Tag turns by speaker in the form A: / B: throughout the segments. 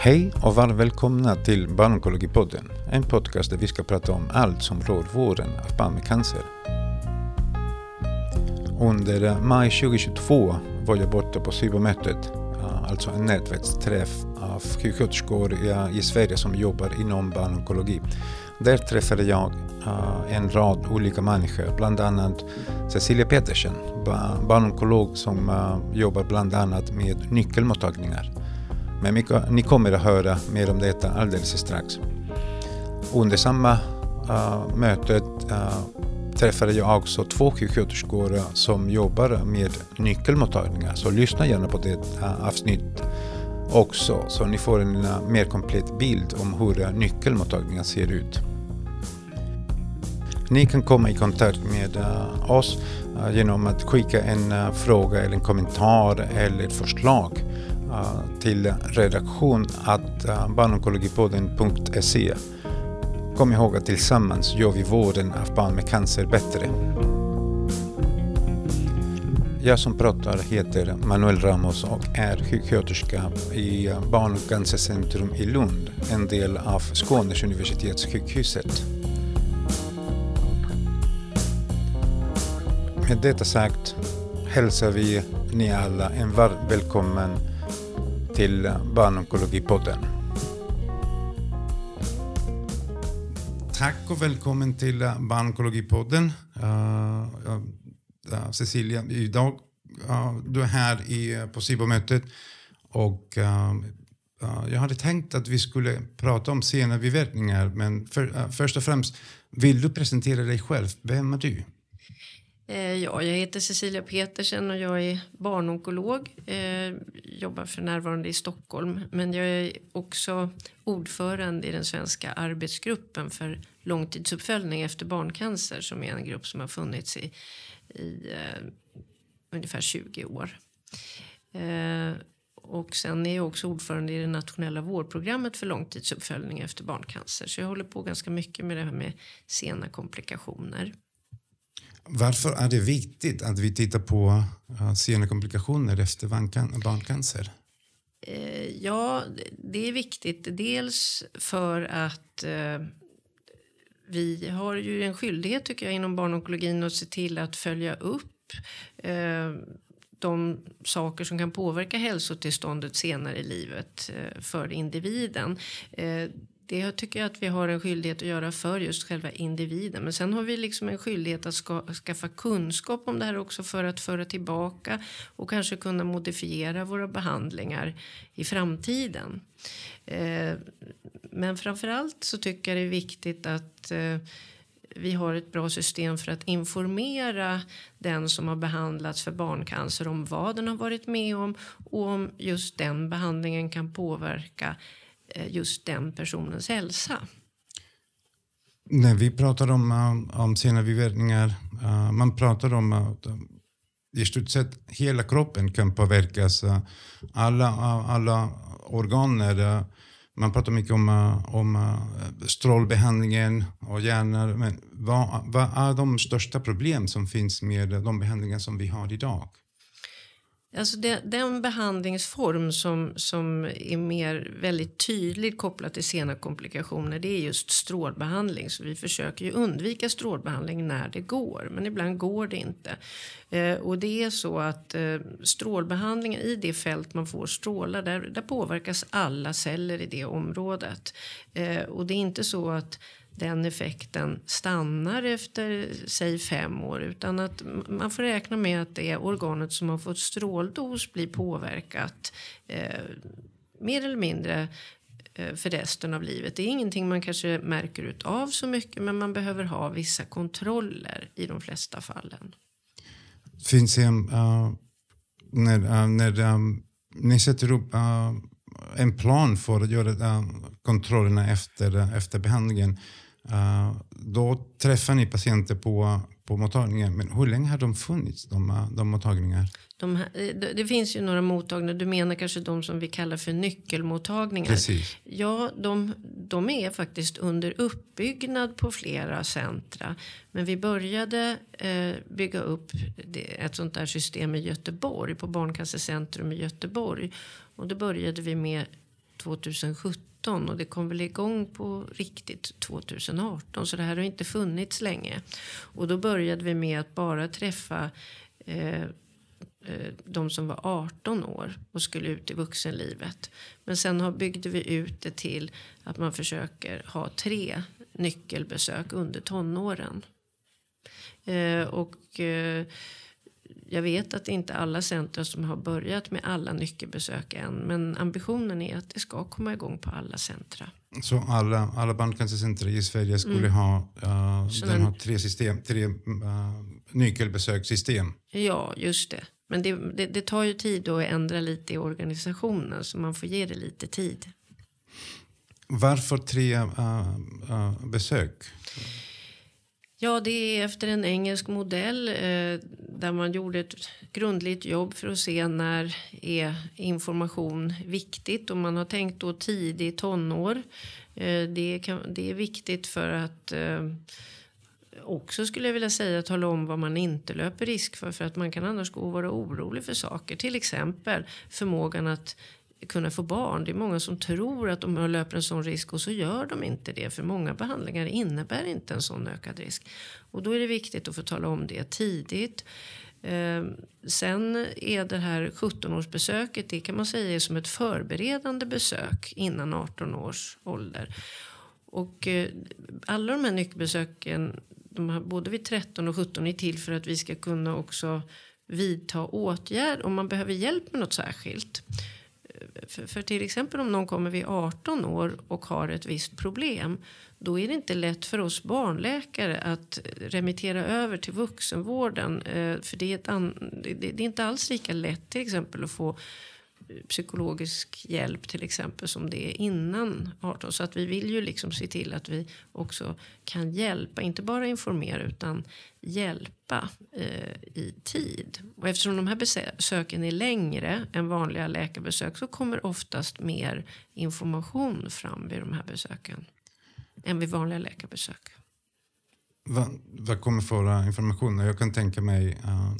A: Hej och varmt välkomna till Barnonkologipodden, en podcast där vi ska prata om allt som rör vården av barn med cancer. Under maj 2022 var jag borta på Cybermötet, eh, alltså en nätverksträff av sjuksköterskor i eh, Sverige som jobbar inom barnonkologi. Där träffade jag eh, en rad olika människor, bland annat Cecilia Petersen, barnonkolog som jobbar bland annat med nyckelmottagningar. Men ni kommer att höra mer om detta alldeles strax. Under samma uh, mötet uh, träffade jag också två sjuksköterskor som jobbar med nyckelmottagningar. Så lyssna gärna på det uh, avsnitt också så ni får en uh, mer komplett bild om hur uh, nyckelmottagningar ser ut. Ni kan komma i kontakt med uh, oss genom att skicka en fråga eller en kommentar eller ett förslag Eh, till redaktion att eh, barnonkologipodden.se. Kom ihåg att tillsammans gör vi vården av barn med cancer bättre. Jag som pratar heter Manuel Ramos och är sjuksköterska i eh, Barn och cancercentrum i Lund, en del av Skånes universitetssjukhuset. Med detta sagt hälsar vi ni alla en varmt välkommen till Barnonkologipodden. Tack och välkommen till Barnonkologipodden. Uh, eh, uh, Cecilia, idag uh, du är här i, på SIBO-mötet och eh, jag hade tänkt att vi skulle prata om sena biverkningar men för, eh, först och främst, vill du presentera dig själv? Vem är du?
B: Eh, ja, jag heter Cecilia Petersen och jag är barnonkolog. Jag jobbar för närvarande i Stockholm. Men jag är också ordförande i den svenska arbetsgruppen för långtidsuppföljning efter barncancer som är en grupp som har funnits i, i eh, ungefär 20 år. Eh, och sen är jag också ordförande i det nationella vårdprogrammet för långtidsuppföljning efter barncancer. Så jag håller på ganska mycket med det här med sena komplikationer.
A: Varför är det viktigt att vi tittar på eh, sena komplikationer efter barncancer?
B: Eh, ja, det är viktigt. Dels för att eh, vi har ju en skyldighet tycker jag inom barnonkologin att se till att följa upp de saker som kan påverka hälsotillståndet senare i livet för individen det tycker jag att vi har en skyldighet att göra för just själva individen. Men sen har vi liksom en skyldighet att ska, skaffa kunskap om det här också för att föra tillbaka och kanske kunna modifiera våra behandlingar i framtiden. Eh, men framförallt så tycker jag det är viktigt att eh, vi har ett bra system för att informera den som har behandlats för barncancer om vad den har varit med om och om just den behandlingen kan påverka Eh, just den personens hälsa.
A: När vi pratar om, eh, om sena biverkningar, eh, man pratar om att i stort sett hela kroppen kan påverkas. Alla, alla organer. man pratar mycket om, om strålbehandlingen och hjärnan. Men vad, vad är de största problem som finns med de behandlingar som vi har idag?
B: Alltså det, den behandlingsform som, som är mer väldigt tydligt kopplad till sena komplikationer det är just strålbehandling. Så vi försöker ju undvika strålbehandling när det går, men ibland går det inte. Eh, och det är så att eh, strålbehandlingen i det fält man får strålar, där, där påverkas alla celler i det området. Eh, och det är inte så att den effekten stannar efter säg fem år utan att man får räkna med att det organet som har fått stråldos blir påverkat eh, mer eller mindre eh, för resten av livet. Det är ingenting man kanske märker av så mycket men man behöver ha vissa kontroller i de flesta fallen.
A: Finns det uh, när, uh, när um, ni sätter upp uh, en plan för att göra kontrollerna efter, efter behandlingen Uh, då träffar ni patienter på, på mottagningen. Men hur länge har de funnits, de, de mottagningar?
B: De här, det, det, finns ju några mottagningar. Du menar kanske de som vi kallar för nyckelmottagningar.
A: Precis.
B: Ja, de, de är faktiskt under uppbyggnad på flera centra. Men vi började eh, bygga upp ett sånt där system i Göteborg. På Barncancercentrum i Göteborg. Och då började vi med 2017 och det kom väl igång på riktigt 2018 så det här har inte funnits länge. Och då började vi med att bara träffa eh, eh de som var 18 år och skulle ut i vuxenlivet. Men sen har, byggde vi ut det till att man försöker ha tre nyckelbesök under tonåren. Eh, och eh, jag vet att det inte är alla centra som har börjat med alla nyckelbesök än. Men ambitionen är att det ska komma igång på alla centra.
A: Så alla, alla barncancercentra i Sverige skulle mm. ha, uh, den har tre, system, tre uh, nyckelbesökssystem?
B: Ja, just det. Men det, det, det, tar ju tid att ändra lite i organisationen så man får ge det lite tid.
A: Varför tre uh, besök?
B: Ja, det är efter en engelsk modell eh, där man gjorde ett grundligt jobb för att se när är information viktigt och man har tänkt då tidigt tonår. Eh, det, kan, det är viktigt för att eh, också skulle jag vilja säga tala om vad man inte löper risk för för att man kan annars gå och vara orolig för saker. Till exempel förmågan att kunna få barn. Det är många som tror att de löper en sån risk och så gör de inte det. För många behandlingar innebär inte en sån ökad risk. Och då är det viktigt att få tala om det tidigt. Ehm, sen är det här 17-årsbesöket, det kan man säga är som ett förberedande besök innan 18 års ålder. Och eh, alla de här nyckelbesöken, de har, både vid 13 och 17 är till för att vi ska kunna också vidta åtgärd om man behöver hjälp med något särskilt för, för, till exempel om någon kommer vid 18 år och har ett visst problem. Då är det inte lätt för oss barnläkare att remittera över till vuxenvården. Eh, för det är, ett an, det, det är inte alls lika lätt till exempel att få psykologisk hjälp till exempel som det är innan 18. Så att vi vill ju liksom se till att vi också kan hjälpa, inte bara informera utan hjälpa eh, i tid. Och eftersom de här besöken är längre än vanliga läkarbesök så kommer oftast mer information fram vid de här besöken än vid vanliga läkarbesök.
A: Vad, vad kommer för information? Jag kan tänka mig uh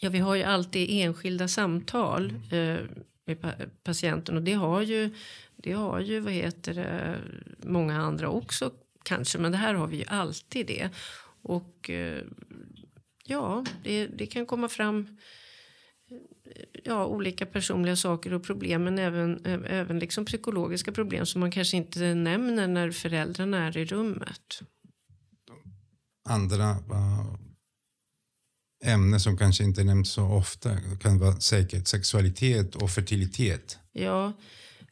B: Ja, vi har ju alltid enskilda samtal eh, med pa patienten och det har ju, det har ju vad heter det, många andra också kanske, men det här har vi ju alltid det. Och eh, ja, det, det kan komma fram ja, olika personliga saker och problem men även, även liksom psykologiska problem som man kanske inte nämner när föräldrarna är i rummet.
A: Andra ämne som kanske inte nämns så ofta kan vara säkert sexualitet och fertilitet.
B: Ja,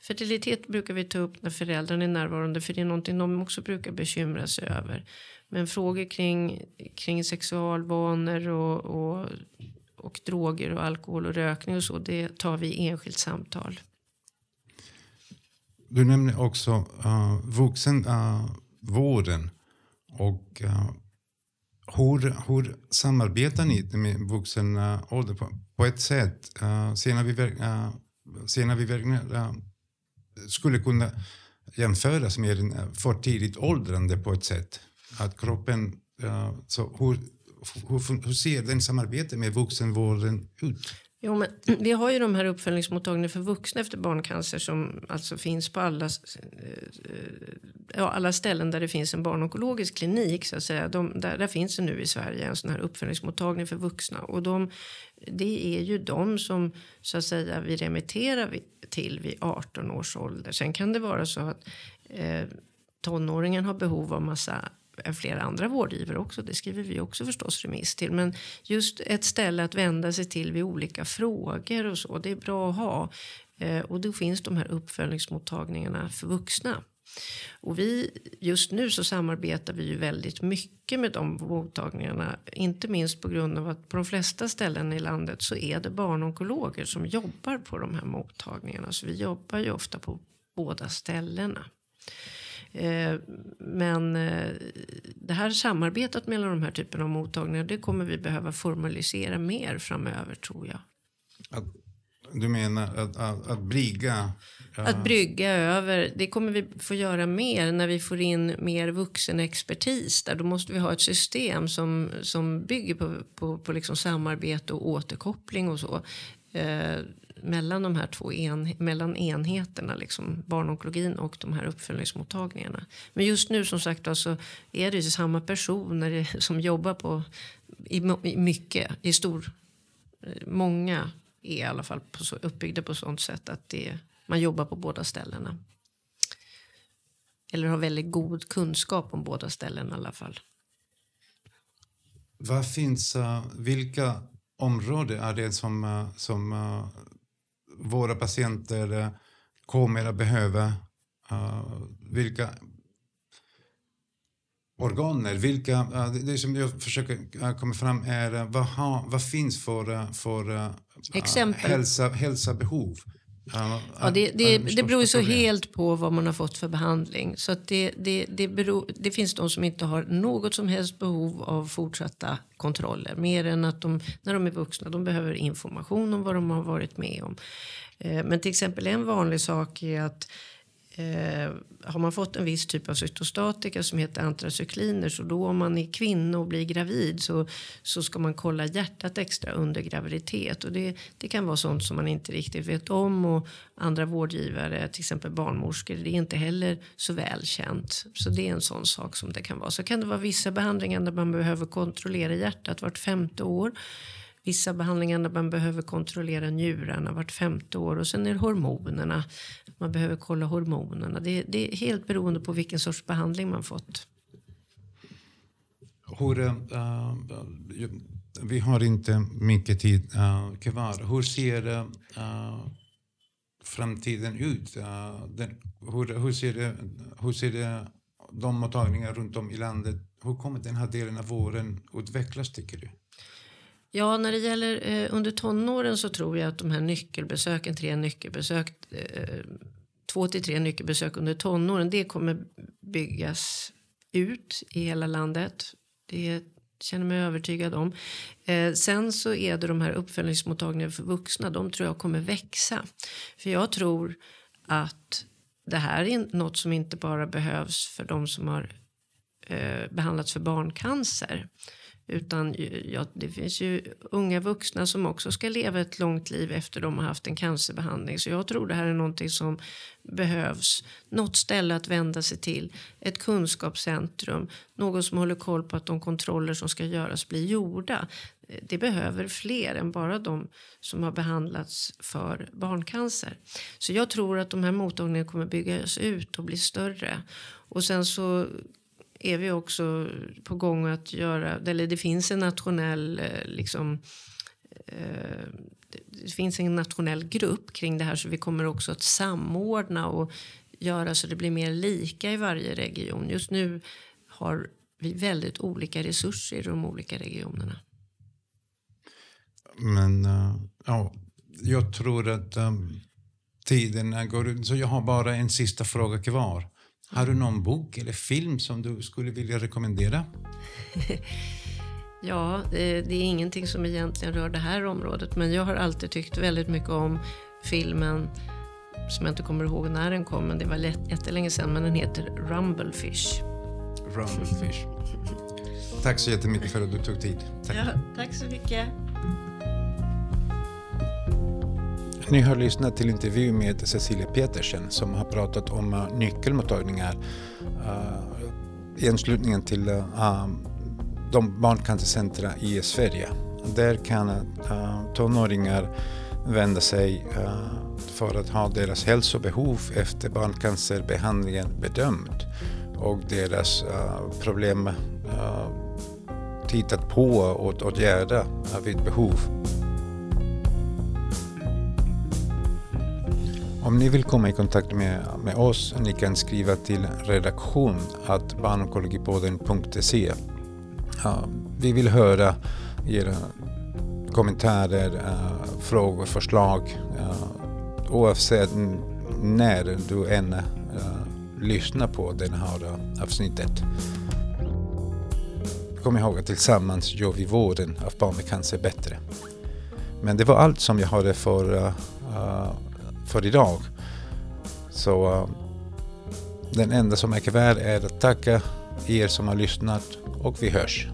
B: fertilitet brukar vi ta upp när föräldrarna är närvarande för det är någonting de också brukar bekymra sig över. Men frågor kring, kring sexualvanor och, och, och droger och alkohol och rökning och så, det tar vi i enskilt samtal.
A: Du nämner också uh, vuxenvården uh, och uh, hur, hur samarbetar ni med vuxen ålder på, på ett sätt? Eh, uh, ser vi, uh, eh, ser vi verkligen uh, skulle kunna jämföras med en för tidigt åldrande på ett sätt? Att kroppen, uh, så hur, hur, hur ser den samarbete med vuxenvården ut?
B: Jo, men vi har ju de här uppföljningsmottagningarna för vuxna efter barncancer som alltså finns på alla, eh, ja, alla ställen där det finns en barnonkologisk klinik. Så att säga. De, där, där finns det nu i Sverige en sån här uppföljningsmottagning för vuxna. Och de, det är ju de som så att säga, vi remitterar till vid 18 års ålder. Sen kan det vara så att eh, tonåringen har behov av massa Eh, flera andra vårdgivare också. Det skriver vi också förstås remiss till. Men just ett ställe att vända sig till vid olika frågor och så. Det är bra att ha. Eh, och då finns de här uppföljningsmottagningarna för vuxna. Och vi, just nu så samarbetar vi ju väldigt mycket med de mottagningarna. Inte minst på grund av att på de flesta ställen i landet så är det barnonkologer som jobbar på de här mottagningarna. Så vi jobbar ju ofta på båda ställena. Eh, men eh, det här samarbetet mellan de här typerna av mottagningar det kommer vi behöva formalisera mer framöver tror jag.
A: Att, du menar att, att, att brygga?
B: Ja. Att brygga över, det kommer vi få göra mer när vi får in mer vuxenexpertis där. Då måste vi ha ett system som, som bygger på, på, på liksom samarbete och återkoppling och så. Mellan de här två en, mellan enheterna, liksom barnonkologin och de här uppföljningsmottagningarna. Men just nu som sagt så är det ju samma personer som jobbar på i, i mycket, i stor, eh, många är i alla fall på så, uppbyggda på sånt sätt att det, man jobbar på båda ställena. Eller har väldigt god kunskap om båda ställena i alla fall.
A: Vad finns, eh, vilka områden är det som, eh, som våra patienter kommer att behöva? vilka organer, vilka, det som jag försöker komma fram är vad, ha, vad finns för, för
B: Exempel.
A: hälsa, hälsabehov?
B: Ja, det, det, det beror ju så helt på vad man har fått för behandling. Så det, det, det, beror, det finns de som inte har något som helst behov av fortsatta kontroller. Mer än att de, när de är vuxna, de behöver information om vad de har varit med om. Eh, men till exempel en vanlig sak är att Eh, har man fått en viss typ av cytostatika som heter antracykliner så då om man är kvinna och blir gravid så, så ska man kolla hjärtat extra under graviditet och det, det kan vara sånt som man inte riktigt vet om och andra vårdgivare, till exempel barnmorskor, det är inte heller så välkänt. Så det är en sån sak som det kan vara. Så kan det vara vissa behandlingar där man behöver kontrollera hjärtat vart femte år vissa behandlingar där man behöver kontrollera njurarna vart femte år och sen är det hormonerna. Man behöver kolla hormonerna. Det, det är helt beroende på vilken sorts behandling man fått.
A: Hur, uh, vi har inte mycket tid uh, kvar. Hur ser uh, framtiden ut? Uh, den, hur, hur, ser det, hur ser det, de mottagningar runt om i landet, hur kommer den här delen av våren utvecklas tycker du?
B: Ja, när det gäller eh, under tonåren så tror jag att de här nyckelbesöken, tre nyckelbesök, eh, två till tre nyckelbesök under tonåren, det kommer byggas ut i hela landet. Det känner mig övertygad om. Eh, sen så är det de här uppföljningsmottagningarna för vuxna, de tror jag kommer växa. För jag tror att det här är något som inte bara behövs för de som har eh, behandlats för barncancer utan ja, det finns ju unga vuxna som också ska leva ett långt liv efter de har haft en cancerbehandling. Så jag tror det här är någonting som behövs. Något ställe att vända sig till. Ett kunskapscentrum. Någon som håller koll på att de kontroller som ska göras blir gjorda. Det behöver fler än bara de som har behandlats för barncancer. Så jag tror att de här mottagningarna kommer byggas ut och bli större. Och sen så är vi också på gång att göra, eller det finns en nationell eh, liksom eh, det finns en nationell grupp kring det här så vi kommer också att samordna och göra så det blir mer lika i varje region. Just nu har vi väldigt olika resurser i de olika regionerna.
A: Men uh, ja, jag tror att um, tiden går ut. Så jag har bara en sista fråga kvar. Har du någon bok eller film som du skulle vilja rekommendera?
B: ja, det, är ingenting som egentligen rör det här området men jag har alltid tyckt väldigt mycket om filmen som jag inte kommer ihåg när den kom, men det var jättelänge sedan, men den heter Rumblefish.
A: Rumblefish. Tack så jättemycket för att du tog tid.
B: Tack, ja, tack så mycket.
A: Ni har lyssnat till intervju med Cecilia Petersen som har pratat om uh, nyckelmottagningar uh, i anslutningen till uh, de barncancercentra i Sverige. Där kan uh, tonåringar vända sig för att ha deras hälsobehov efter barncancerbehandlingen bedömt och deras problem tittat på och åtgärda vid behov. Om ni vill komma i kontakt med, med oss ni kan skriva till redaktion att barnonkologipodden.se. Ja, vi vill höra era kommentarer, uh, frågor, förslag uh, oavsett när du än uh, lyssnar på det här avsnittet. Kom ihåg att tillsammans gör vi vården av barn med cancer bättre. Men det var allt som jag hade för för idag. Så uh, den enda som är kvar är att tacka er som har lyssnat och vi hörs.